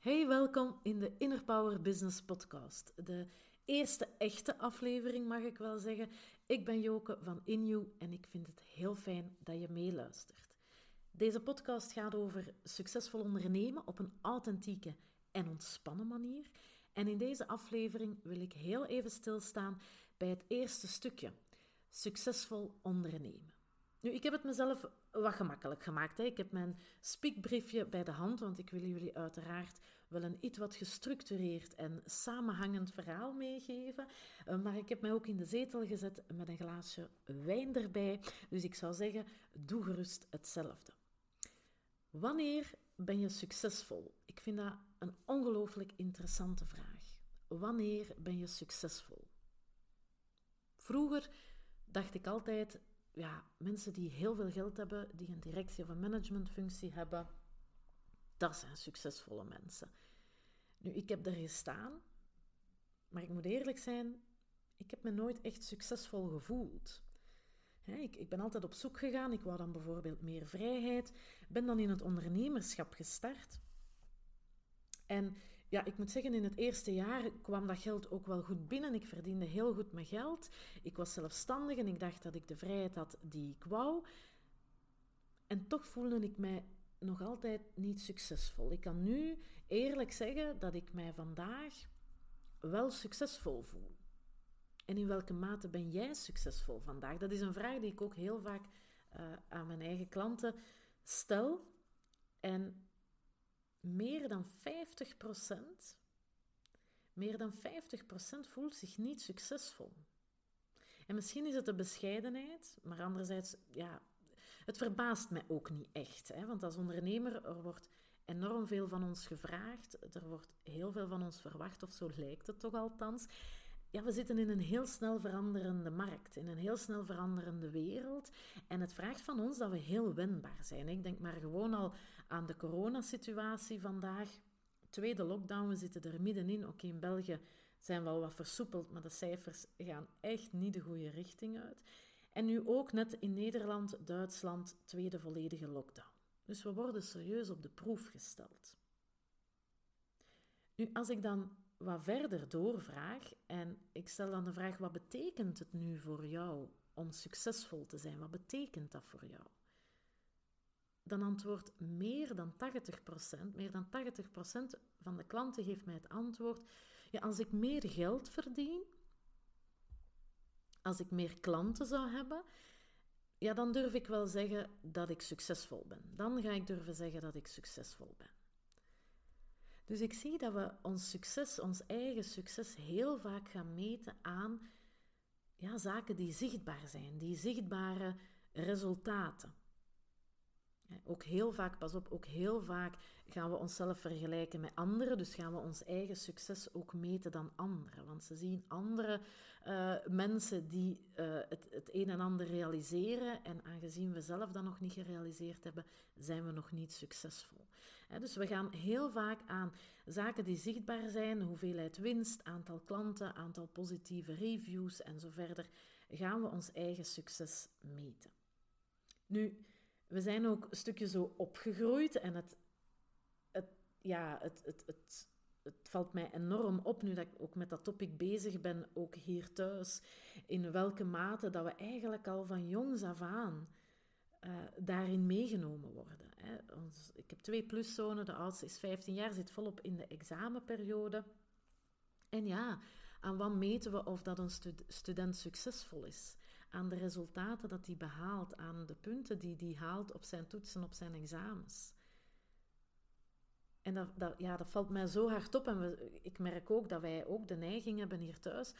Hey, welkom in de Inner Power Business Podcast. De eerste echte aflevering, mag ik wel zeggen. Ik ben Joke van InU en ik vind het heel fijn dat je meeluistert. Deze podcast gaat over succesvol ondernemen op een authentieke en ontspannen manier. En in deze aflevering wil ik heel even stilstaan bij het eerste stukje: succesvol ondernemen. Nu, ik heb het mezelf wat gemakkelijk gemaakt. Hè. Ik heb mijn speakbriefje bij de hand, want ik wil jullie uiteraard wel een iets wat gestructureerd en samenhangend verhaal meegeven. Eh, maar ik heb mij ook in de zetel gezet met een glaasje wijn erbij. Dus ik zou zeggen, doe gerust hetzelfde. Wanneer ben je succesvol? Ik vind dat een ongelooflijk interessante vraag. Wanneer ben je succesvol? Vroeger dacht ik altijd, ja, mensen die heel veel geld hebben, die een directie of een managementfunctie hebben, dat zijn succesvolle mensen. Nu, ik heb er gestaan, maar ik moet eerlijk zijn, ik heb me nooit echt succesvol gevoeld. ik, ik, ben altijd op zoek gegaan. Ik wou dan bijvoorbeeld meer vrijheid. Ben dan in het ondernemerschap gestart. En ja, ik moet zeggen, in het eerste jaar kwam dat geld ook wel goed binnen. Ik verdiende heel goed mijn geld. Ik was zelfstandig en ik dacht dat ik de vrijheid had die ik wou. En toch voelde ik mij nog altijd niet succesvol. Ik kan nu eerlijk zeggen dat ik mij vandaag wel succesvol voel. En in welke mate ben jij succesvol vandaag? Dat is een vraag die ik ook heel vaak uh, aan mijn eigen klanten stel. En meer dan 50%, meer dan 50% voelt zich niet succesvol. En misschien is het de bescheidenheid, maar anderzijds, ja, het verbaast mij ook niet echt. Hè? Want als ondernemer, er wordt enorm veel van ons gevraagd, er wordt heel veel van ons verwacht, of zo lijkt het toch althans ja, we zitten in een heel snel veranderende markt, in een heel snel veranderende wereld. En het vraagt van ons dat we heel wendbaar zijn. Ik denk maar gewoon al aan de coronasituatie vandaag. Tweede lockdown, we zitten er middenin. Oké, in België zijn we al wat versoepeld, maar de cijfers gaan echt niet de goede richting uit. En nu ook net in Nederland, Duitsland, tweede volledige lockdown. Dus we worden serieus op de proef gesteld. Nu, als ik dan wat verder doorvraag en ik stel dan de vraag: wat betekent het nu voor jou om succesvol te zijn? Wat betekent dat voor jou? Dan antwoordt meer dan 80%, meer dan 80% van de klanten geeft mij het antwoord: ja, als ik meer geld verdien, als ik meer klanten zou hebben, ja, dan durf ik wel zeggen dat ik succesvol ben. Dan ga ik durven zeggen dat ik succesvol ben. Dus ik zie dat we ons succes, ons eigen succes, heel vaak gaan meten aan ja, zaken die zichtbaar zijn, die zichtbare resultaten. Ook heel vaak, pas op, ook heel vaak gaan we onszelf vergelijken met anderen. Dus gaan we ons eigen succes ook meten dan anderen. Want ze zien andere uh, mensen die uh, het, het een en ander realiseren. En aangezien we zelf dat nog niet gerealiseerd hebben, zijn we nog niet succesvol. Dus we gaan heel vaak aan zaken die zichtbaar zijn, hoeveelheid winst, aantal klanten, aantal positieve reviews en zo verder, gaan we ons eigen succes meten. Nu, we zijn ook een stukje zo opgegroeid en het, het, ja, het, het, het, het valt mij enorm op nu dat ik ook met dat topic bezig ben, ook hier thuis, in welke mate dat we eigenlijk al van jongs af aan uh, daarin meegenomen worden. Hè. Ons, ik heb twee pluszonen, de oudste is 15 jaar, zit volop in de examenperiode. En ja, aan wat meten we of dat een student succesvol is? Aan de resultaten dat hij behaalt, aan de punten die hij haalt op zijn toetsen, op zijn examens. En dat, dat, ja, dat valt mij zo hard op. En ik merk ook dat wij ook de neiging hebben hier thuis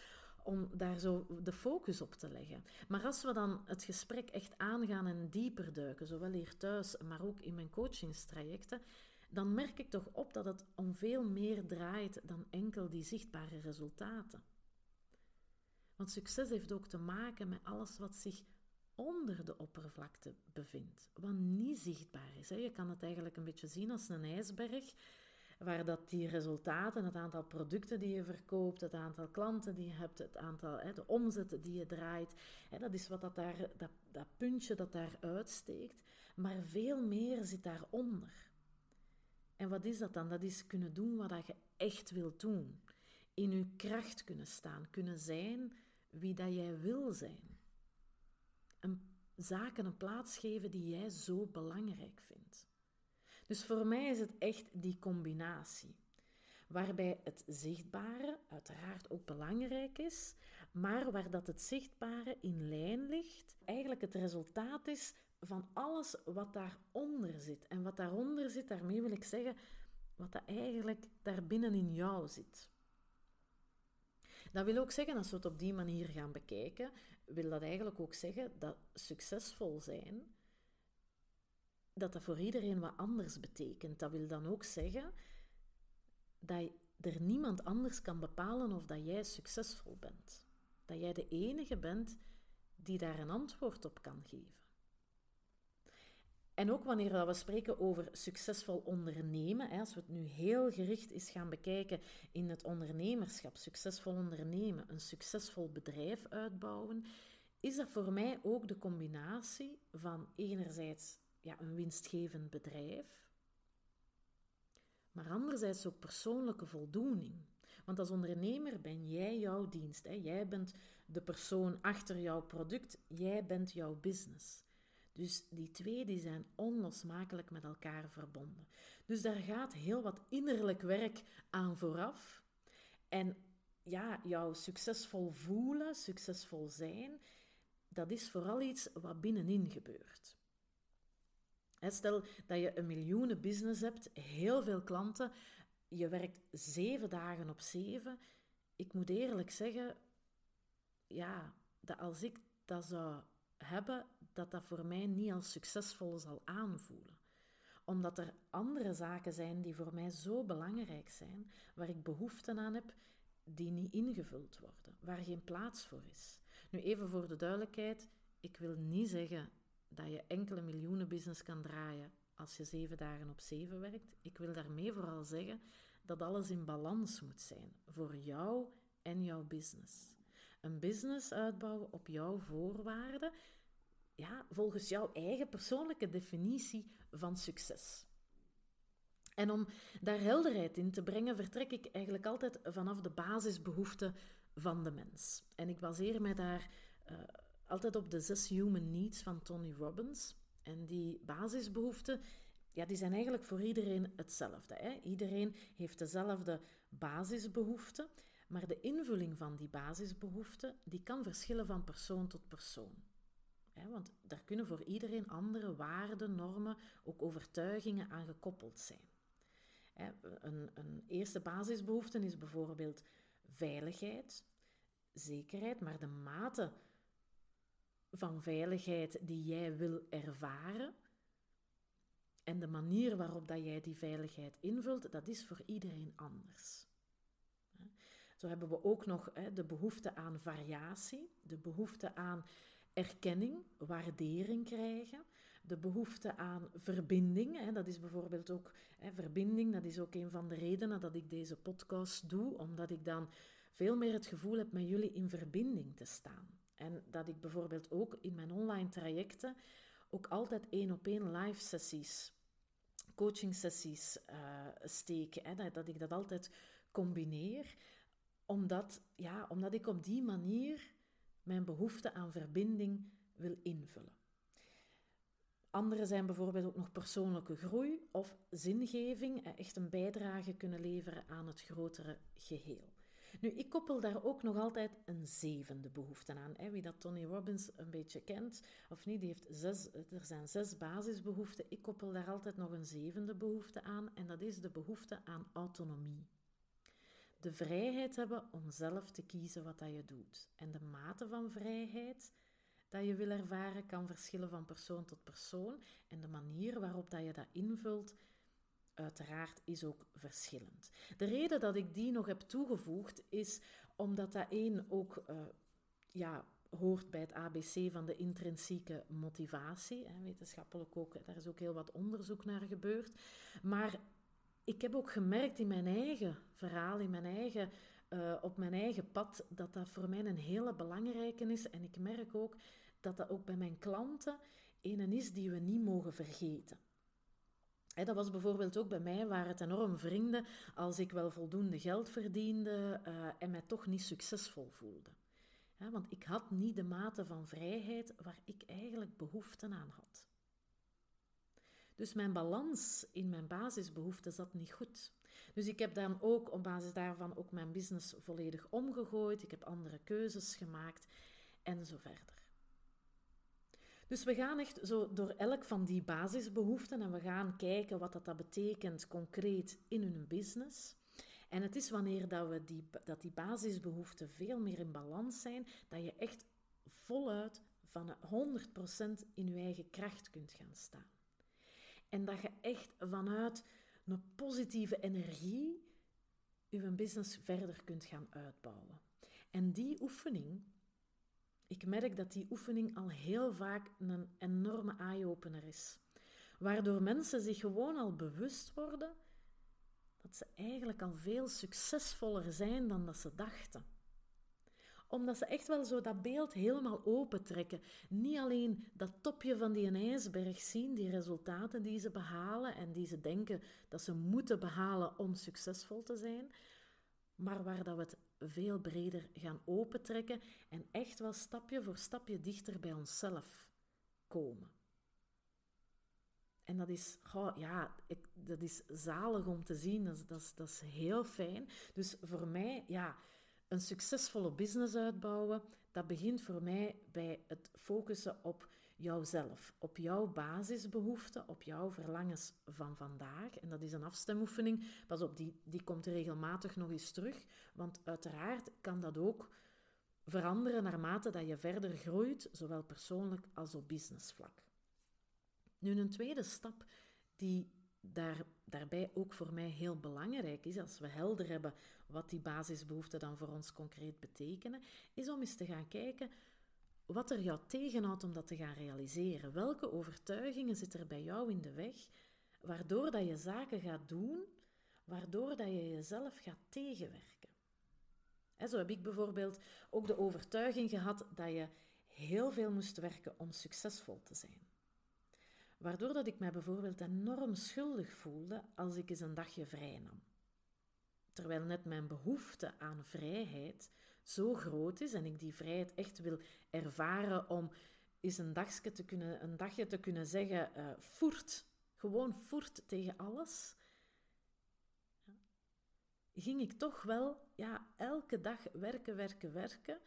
om daar zo de focus op te leggen. Maar als we dan het gesprek echt aangaan en dieper duiken, zowel hier thuis, maar ook in mijn coachingstrajecten, dan merk ik toch op dat het om veel meer draait dan enkel die zichtbare resultaten. Want succes heeft ook te maken met alles wat zich onder de oppervlakte bevindt, wat niet zichtbaar is. Je kan het eigenlijk een beetje zien als een ijsberg, waar dat die resultaten, het aantal producten die je verkoopt, het aantal klanten die je hebt, het aantal, de omzet die je draait, dat is wat dat, daar, dat, dat puntje dat daar uitsteekt. Maar veel meer zit daaronder. En wat is dat dan? Dat is kunnen doen wat je echt wilt doen. In je kracht kunnen staan, kunnen zijn wie dat jij wil zijn. Een, zaken een plaats geven die jij zo belangrijk vindt. Dus voor mij is het echt die combinatie. Waarbij het zichtbare uiteraard ook belangrijk is, maar waar dat het zichtbare in lijn ligt, eigenlijk het resultaat is van alles wat daaronder zit. En wat daaronder zit, daarmee wil ik zeggen, wat dat eigenlijk daarbinnen in jou zit. Dat wil ook zeggen, als we het op die manier gaan bekijken, wil dat eigenlijk ook zeggen dat succesvol zijn, dat dat voor iedereen wat anders betekent. Dat wil dan ook zeggen dat er niemand anders kan bepalen of dat jij succesvol bent. Dat jij de enige bent die daar een antwoord op kan geven. En ook wanneer we spreken over succesvol ondernemen, als we het nu heel gericht is gaan bekijken in het ondernemerschap, succesvol ondernemen, een succesvol bedrijf uitbouwen, is dat voor mij ook de combinatie van enerzijds ja, een winstgevend bedrijf, maar anderzijds ook persoonlijke voldoening. Want als ondernemer ben jij jouw dienst. Hè? Jij bent de persoon achter jouw product. Jij bent jouw business. Dus die twee die zijn onlosmakelijk met elkaar verbonden. Dus daar gaat heel wat innerlijk werk aan vooraf. En ja, jouw succesvol voelen, succesvol zijn, dat is vooral iets wat binnenin gebeurt. Stel dat je een miljoenen business hebt, heel veel klanten, je werkt zeven dagen op zeven. Ik moet eerlijk zeggen, ja, dat als ik dat zou hebben, dat dat voor mij niet als succesvol zal aanvoelen. Omdat er andere zaken zijn die voor mij zo belangrijk zijn, waar ik behoefte aan heb, die niet ingevuld worden, waar geen plaats voor is. Nu even voor de duidelijkheid, ik wil niet zeggen dat je enkele miljoenen business kan draaien als je zeven dagen op zeven werkt. Ik wil daarmee vooral zeggen dat alles in balans moet zijn voor jou en jouw business. Een business uitbouwen op jouw voorwaarden, ja, volgens jouw eigen persoonlijke definitie van succes. En om daar helderheid in te brengen, vertrek ik eigenlijk altijd vanaf de basisbehoeften van de mens. En ik baseer mij daar uh, altijd op de zes human needs van Tony Robbins. En die basisbehoeften, ja, die zijn eigenlijk voor iedereen hetzelfde. Hè? Iedereen heeft dezelfde basisbehoeften, maar de invulling van die basisbehoeften, die kan verschillen van persoon tot persoon. Want daar kunnen voor iedereen andere waarden, normen, ook overtuigingen aan gekoppeld zijn. Een, een eerste basisbehoefte is bijvoorbeeld veiligheid, zekerheid, maar de mate van veiligheid die jij wil ervaren en de manier waarop dat jij die veiligheid invult, dat is voor iedereen anders. Zo hebben we ook nog de behoefte aan variatie, de behoefte aan erkenning, waardering krijgen, de behoefte aan verbinding. Dat is bijvoorbeeld ook verbinding, dat is ook een van de redenen dat ik deze podcast doe, omdat ik dan veel meer het gevoel heb met jullie in verbinding te staan. En dat ik bijvoorbeeld ook in mijn online trajecten ook altijd één op één live sessies, coaching sessies uh, steek. Dat, ik dat altijd combineer, omdat, ja, omdat ik op die manier mijn behoefte aan verbinding wil invullen. Andere zijn bijvoorbeeld ook nog persoonlijke groei of zingeving, echt een bijdrage kunnen leveren aan het grotere geheel. Nu, ik koppel daar ook nog altijd een zevende behoefte aan. Hè. Wie dat Tony Robbins een beetje kent, of niet, die heeft zes, er zijn zes basisbehoeften. Ik koppel daar altijd nog een zevende behoefte aan, en dat is de behoefte aan autonomie. De vrijheid hebben om zelf te kiezen wat dat je doet. En de mate van vrijheid dat je wil ervaren kan verschillen van persoon tot persoon. En de manier waarop dat je dat invult, uiteraard is ook verschillend. De reden dat ik die nog heb toegevoegd is omdat dat één ook uh, ja, hoort bij het ABC van de intrinsieke motivatie. Hè, wetenschappelijk ook, daar is ook heel wat onderzoek naar gebeurd. Maar ik heb ook gemerkt in mijn eigen verhaal, in mijn eigen, uh, op mijn eigen pad, dat dat voor mij een hele belangrijke is. En ik merk ook dat dat ook bij mijn klanten een is die we niet mogen vergeten. Dat was bijvoorbeeld ook bij mij, waar het enorm vrienden als ik wel voldoende geld verdiende uh, en mij toch niet succesvol voelde. want ik had niet de mate van vrijheid waar ik eigenlijk behoefte aan had. Dus mijn balans in mijn basisbehoeften zat niet goed. Dus ik heb dan ook op basis daarvan ook mijn business volledig omgegooid. Ik heb andere keuzes gemaakt en zo verder. Dus we gaan echt zo door elk van die basisbehoeften en we gaan kijken wat dat, dat betekent concreet in hun business. En het is wanneer dat, we die, dat die basisbehoeften veel meer in balans zijn, dat je echt voluit van 100% in je eigen kracht kunt gaan staan. En dat je echt vanuit een positieve energie je business verder kunt gaan uitbouwen. En die oefening, ik merk dat die oefening al heel vaak een enorme eye-opener is. Waardoor mensen zich gewoon al bewust worden dat ze eigenlijk al veel succesvoller zijn dan dat ze dachten omdat ze echt wel zo dat beeld helemaal opentrekken. Niet alleen dat topje van die ijsberg zien, die resultaten die ze behalen en die ze denken dat ze moeten behalen om succesvol te zijn, maar waar dat we het veel breder gaan opentrekken en echt wel stapje voor stapje dichter bij onszelf komen. En dat is, ja, ik, dat is zalig om te zien. Dat dat, dat is heel fijn. Dus voor mij, ja, een succesvolle business uitbouwen, dat begint voor mij bij het focussen op jouzelf, op jouw basisbehoeften, op jouw verlangens van vandaag. En dat is een afstemoefening. Pas op, die, die komt regelmatig nog eens terug, want uiteraard kan dat ook veranderen naarmate dat je verder groeit, zowel persoonlijk als op businessvlak. Nu, een tweede stap die daar, daarbij ook voor mij heel belangrijk is, als we helder hebben wat die basisbehoeften dan voor ons concreet betekenen, is om eens te gaan kijken wat er jou tegenhoudt om dat te gaan realiseren. Welke overtuigingen zitten er bij jou in de weg, waardoor dat je zaken gaat doen, waardoor dat je jezelf gaat tegenwerken. En zo heb ik bijvoorbeeld ook de overtuiging gehad dat je heel veel moest werken om succesvol te zijn. Waardoor dat ik mij bijvoorbeeld enorm schuldig voelde als ik eens een dagje vrij nam. Terwijl net mijn behoefte aan vrijheid zo groot is en ik die vrijheid echt wil ervaren om eens een dagje te kunnen, een dagje te kunnen zeggen, uh, voert, gewoon voert tegen alles, ging ik toch wel ja, elke dag werken, werken, werken,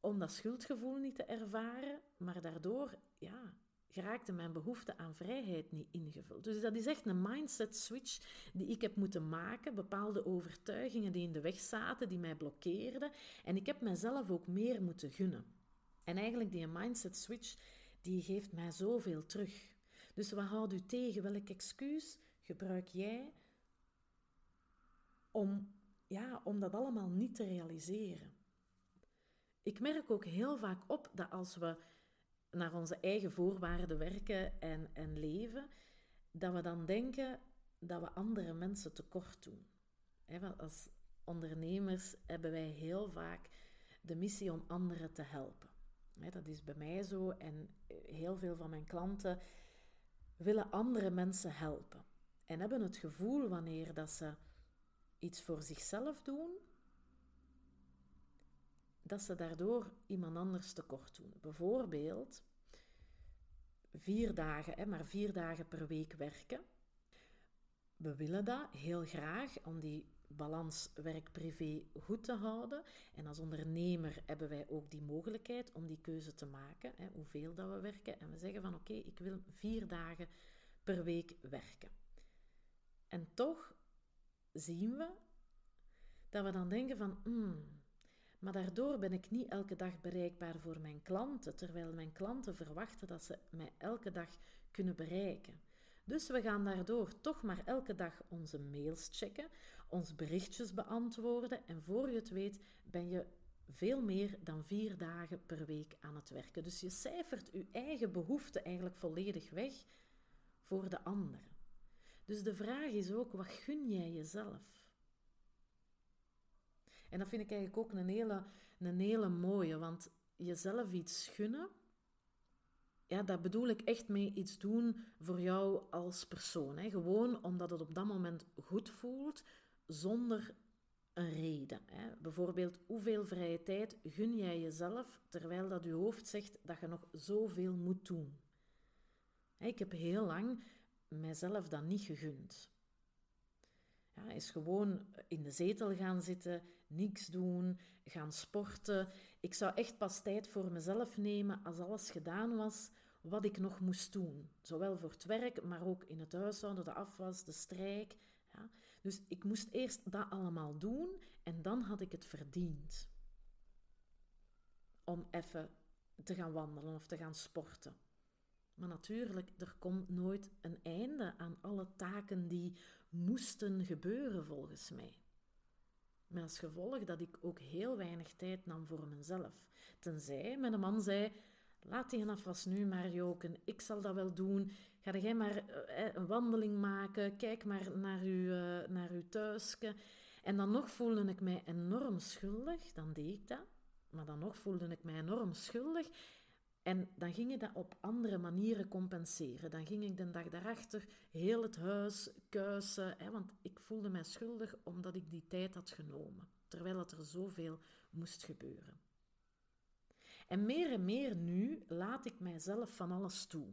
om dat schuldgevoel niet te ervaren, maar daardoor ja, geraakte mijn behoefte aan vrijheid niet ingevuld. Dus dat is echt een mindset switch die ik heb moeten maken, bepaalde overtuigingen die in de weg zaten, die mij blokkeerden. En ik heb mezelf ook meer moeten gunnen. En eigenlijk die mindset switch, die geeft mij zoveel terug. Dus wat houdt u tegen? Welk excuus gebruik jij om, ja, om dat allemaal niet te realiseren? Ik merk ook heel vaak op dat als we naar onze eigen voorwaarden werken en, en leven, dat we dan denken dat we andere mensen tekort doen. als ondernemers hebben wij heel vaak de missie om anderen te helpen. dat is bij mij zo en heel veel van mijn klanten willen andere mensen helpen. En hebben het gevoel wanneer dat ze iets voor zichzelf doen, dat ze daardoor iemand anders tekort doen. Bijvoorbeeld vier dagen, hè, maar vier dagen per week werken. We willen dat heel graag om die balans werk-privé goed te houden. En als ondernemer hebben wij ook die mogelijkheid om die keuze te maken, hè, hoeveel dat we werken. En we zeggen van oké, ik wil vier dagen per week werken. En toch zien we dat we dan denken van, hmm, maar daardoor ben ik niet elke dag bereikbaar voor mijn klanten, terwijl mijn klanten verwachten dat ze mij elke dag kunnen bereiken. Dus we gaan daardoor toch maar elke dag onze mails checken, ons berichtjes beantwoorden en voor je het weet ben je veel meer dan vier dagen per week aan het werken. Dus je cijfert je eigen behoeften eigenlijk volledig weg voor de anderen. Dus de vraag is ook, wat gun jij jezelf? En dat vind ik eigenlijk ook een hele, een hele mooie, want jezelf iets gunnen, ja, daar bedoel ik echt mee iets doen voor jou als persoon. Hè. Gewoon omdat het op dat moment goed voelt, zonder een reden. Hè. Bijvoorbeeld, hoeveel vrije tijd gun jij jezelf terwijl dat je hoofd zegt dat je nog zoveel moet doen? Ik heb heel lang mijzelf dat niet gegund. Ja, is gewoon in de zetel gaan zitten, niks doen, gaan sporten. Ik zou echt pas tijd voor mezelf nemen als alles gedaan was wat ik nog moest doen. Zowel voor het werk, maar ook in het huishouden, de afwas, de strijk. Ja. Dus ik moest eerst dat allemaal doen en dan had ik het verdiend. Om even te gaan wandelen of te gaan sporten. Maar natuurlijk, er komt nooit een einde aan alle taken die moesten gebeuren volgens mij. Met als gevolg dat ik ook heel weinig tijd nam voor mezelf. Tenzij mijn man zei: Laat die afwas nu maar joken, ik zal dat wel doen. Ga jij maar eh, een wandeling maken, kijk maar naar uw, uh, naar uw thuisje. En dan nog voelde ik mij enorm schuldig, dan deed ik dat. Maar dan nog voelde ik mij enorm schuldig. En dan ging ik dat op andere manieren compenseren. Dan ging ik de dag daarachter heel het huis kuisen, hè, want ik voelde mij schuldig omdat ik die tijd had genomen, terwijl het er zoveel moest gebeuren. En meer en meer nu laat ik mijzelf van alles toe.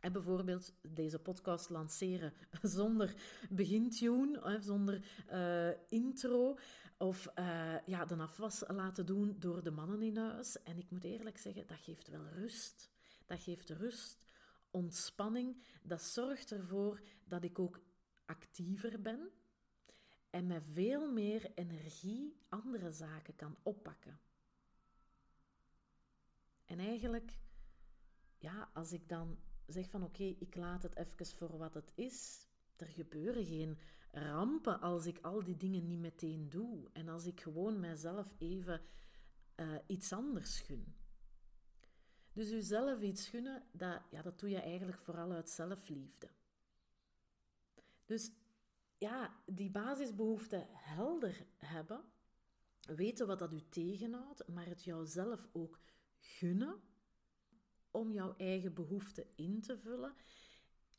En bijvoorbeeld deze podcast lanceren zonder begintune, zonder uh, intro. Of uh, ja, de afwas laten doen door de mannen in huis. En ik moet eerlijk zeggen, dat geeft wel rust. Dat geeft rust, ontspanning. Dat zorgt ervoor dat ik ook actiever ben. En met veel meer energie andere zaken kan oppakken. En eigenlijk, ja, als ik dan zeg van oké, ik laat het even voor wat het is. Er gebeuren geen rampen als ik al die dingen niet meteen doe. En als ik gewoon mijzelf even uh, iets anders gun. Dus jezelf iets gunnen, dat, ja, dat doe je eigenlijk vooral uit zelfliefde. Dus ja, die basisbehoeften helder hebben, weten wat dat u tegenhoudt, maar het jouzelf ook gunnen om jouw eigen behoeften in te vullen,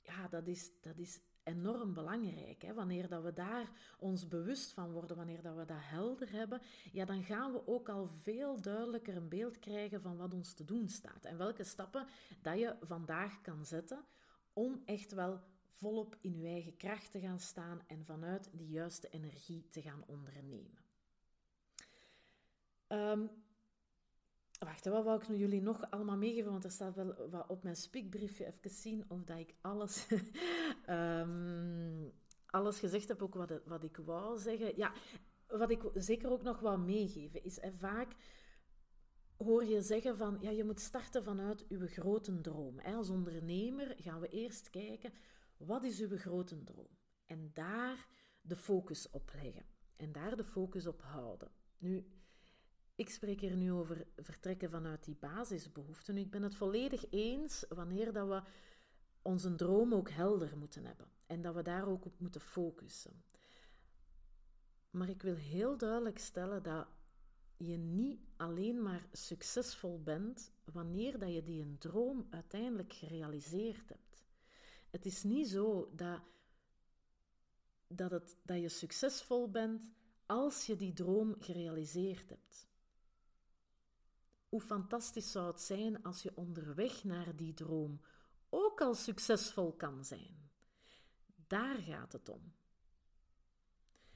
ja, dat is, dat is enorm belangrijk. Hè? Wanneer dat we daar ons bewust van worden, wanneer dat we dat helder hebben, ja, dan gaan we ook al veel duidelijker een beeld krijgen van wat ons te doen staat. En welke stappen dat je vandaag kan zetten om echt wel volop in je eigen kracht te gaan staan en vanuit die juiste energie te gaan ondernemen. Um, Wacht, wat wou ik jullie nog allemaal meegeven? Want er staat wel wat op mijn speakbriefje. Even zien of dat ik alles, um, alles gezegd heb, ook wat, wat ik wou zeggen. Ja, wat ik zeker ook nog wou meegeven is, vaak hoor je zeggen van, ja, je moet starten vanuit uw grote droom. Als ondernemer gaan we eerst kijken, wat is uw grote droom? En daar de focus op leggen. En daar de focus op houden. Nu, ik spreek hier nu over vertrekken vanuit die basisbehoeften. Ik ben het volledig eens wanneer dat we onze droom ook helder moeten hebben en dat we daar ook op moeten focussen. Maar ik wil heel duidelijk stellen dat je niet alleen maar succesvol bent wanneer dat je die droom uiteindelijk gerealiseerd hebt. Het is niet zo dat, dat, het, dat je succesvol bent als je die droom gerealiseerd hebt. Hoe fantastisch zou het zijn als je onderweg naar die droom ook al succesvol kan zijn. Daar gaat het om.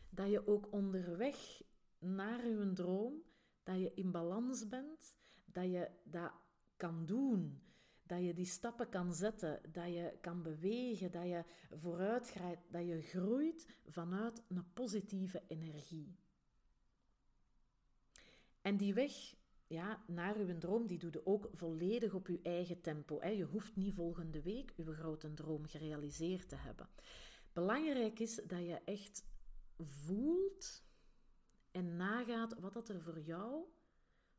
Dat je ook onderweg naar je droom, dat je in balans bent, dat je dat kan doen, dat je die stappen kan zetten, dat je kan bewegen, dat je vooruit gaat, dat je groeit vanuit een positieve energie. En die weg ja, naar uw droom, die doe je ook volledig op uw eigen tempo. Je hoeft niet volgende week uw grote droom gerealiseerd te hebben. Belangrijk is dat je echt voelt en nagaat wat dat er voor jou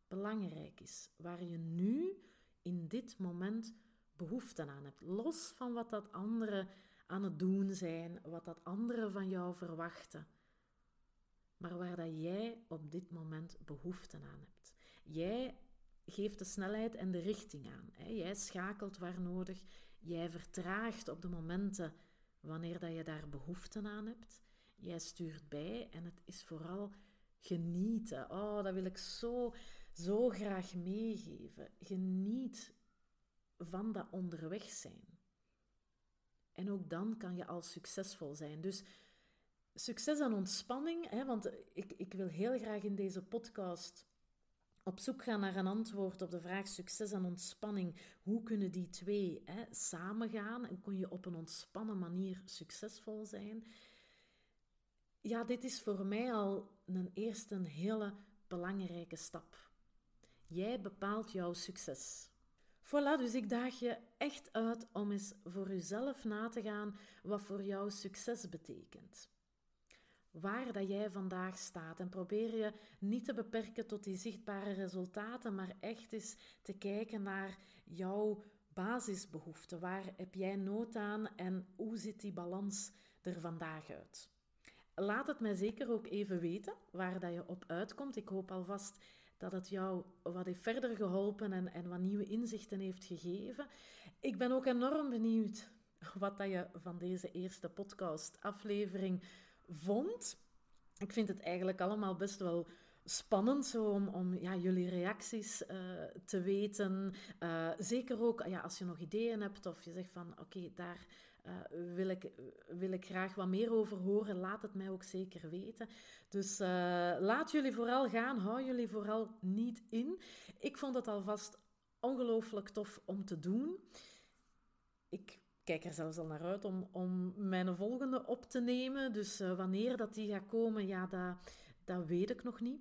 belangrijk is. Waar je nu in dit moment behoefte aan hebt. Los van wat dat anderen aan het doen zijn, wat dat anderen van jou verwachten. Maar waar dat jij op dit moment behoefte aan hebt. Jij geeft de snelheid en de richting aan. Jij schakelt waar nodig. Jij vertraagt op de momenten wanneer dat je daar behoefte aan hebt. Jij stuurt bij en het is vooral genieten. Oh, dat wil ik zo, zo graag meegeven. Geniet van dat onderweg zijn. En ook dan kan je al succesvol zijn. Dus succes en ontspanning, hè, want ik, ik wil heel graag in deze podcast op zoek gaan naar een antwoord op de vraag succes en ontspanning. Hoe kunnen die twee hè, samengaan en kun je op een ontspannen manier succesvol zijn? Ja, dit is voor mij al een eerste een hele belangrijke stap. Jij bepaalt jouw succes. Voilà, dus ik daag je echt uit om eens voor jezelf na te gaan wat voor jou succes betekent. Waar dat jij vandaag staat en probeer je niet te beperken tot die zichtbare resultaten, maar echt eens te kijken naar jouw basisbehoeften. Waar heb jij nood aan en hoe ziet die balans er vandaag uit? Laat het mij zeker ook even weten waar dat je op uitkomt. Ik hoop alvast dat het jou wat heeft verder geholpen en, en wat nieuwe inzichten heeft gegeven. Ik ben ook enorm benieuwd wat dat je van deze eerste podcast-aflevering vond. Ik vind het eigenlijk allemaal best wel spannend zo om, om ja, jullie reacties uh, te weten. Uh, zeker ook ja, als je nog ideeën hebt of je zegt van oké, daar uh, wil, ik, wil ik graag wat meer over horen. Laat het mij ook zeker weten. Dus laat jullie vooral gaan. Hou jullie vooral niet in. Ik vond het alvast ongelooflijk tof om te doen. Ik kijk er zelfs al naar uit om, om mijn volgende op te nemen. Dus wanneer dat die gaat komen, ja, dat, dat weet ik nog niet.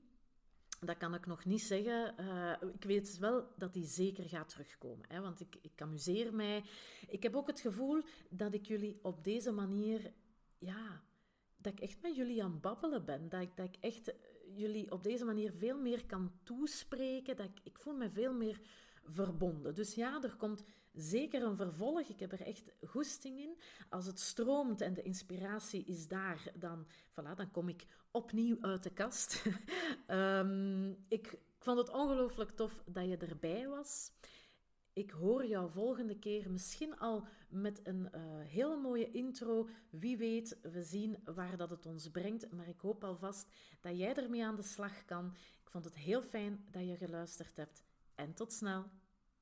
Dat kan ik nog niet zeggen. Uh, ik weet wel dat die zeker gaat terugkomen. Hè, want ik, ik amuseer mij. Ik heb ook het gevoel dat ik jullie op deze manier... Ja, dat ik echt met jullie aan het babbelen ben. Dat ik, dat ik echt jullie op deze manier veel meer kan toespreken. Dat ik, ik voel me veel meer verbonden. Dus ja, er komt zeker een vervolg. Ik heb er echt goesting in. Als het stroomt en de inspiratie is daar, dan, voilà, dan kom ik opnieuw uit de kast. um, ik, vond het ongelooflijk tof dat je erbij was. Ik hoor jou volgende keer misschien al met een uh, hele mooie intro. Wie weet, we zien waar dat het ons brengt. Maar ik hoop alvast dat jij ermee aan de slag kan. Ik vond het heel fijn dat je geluisterd hebt. En tot snel.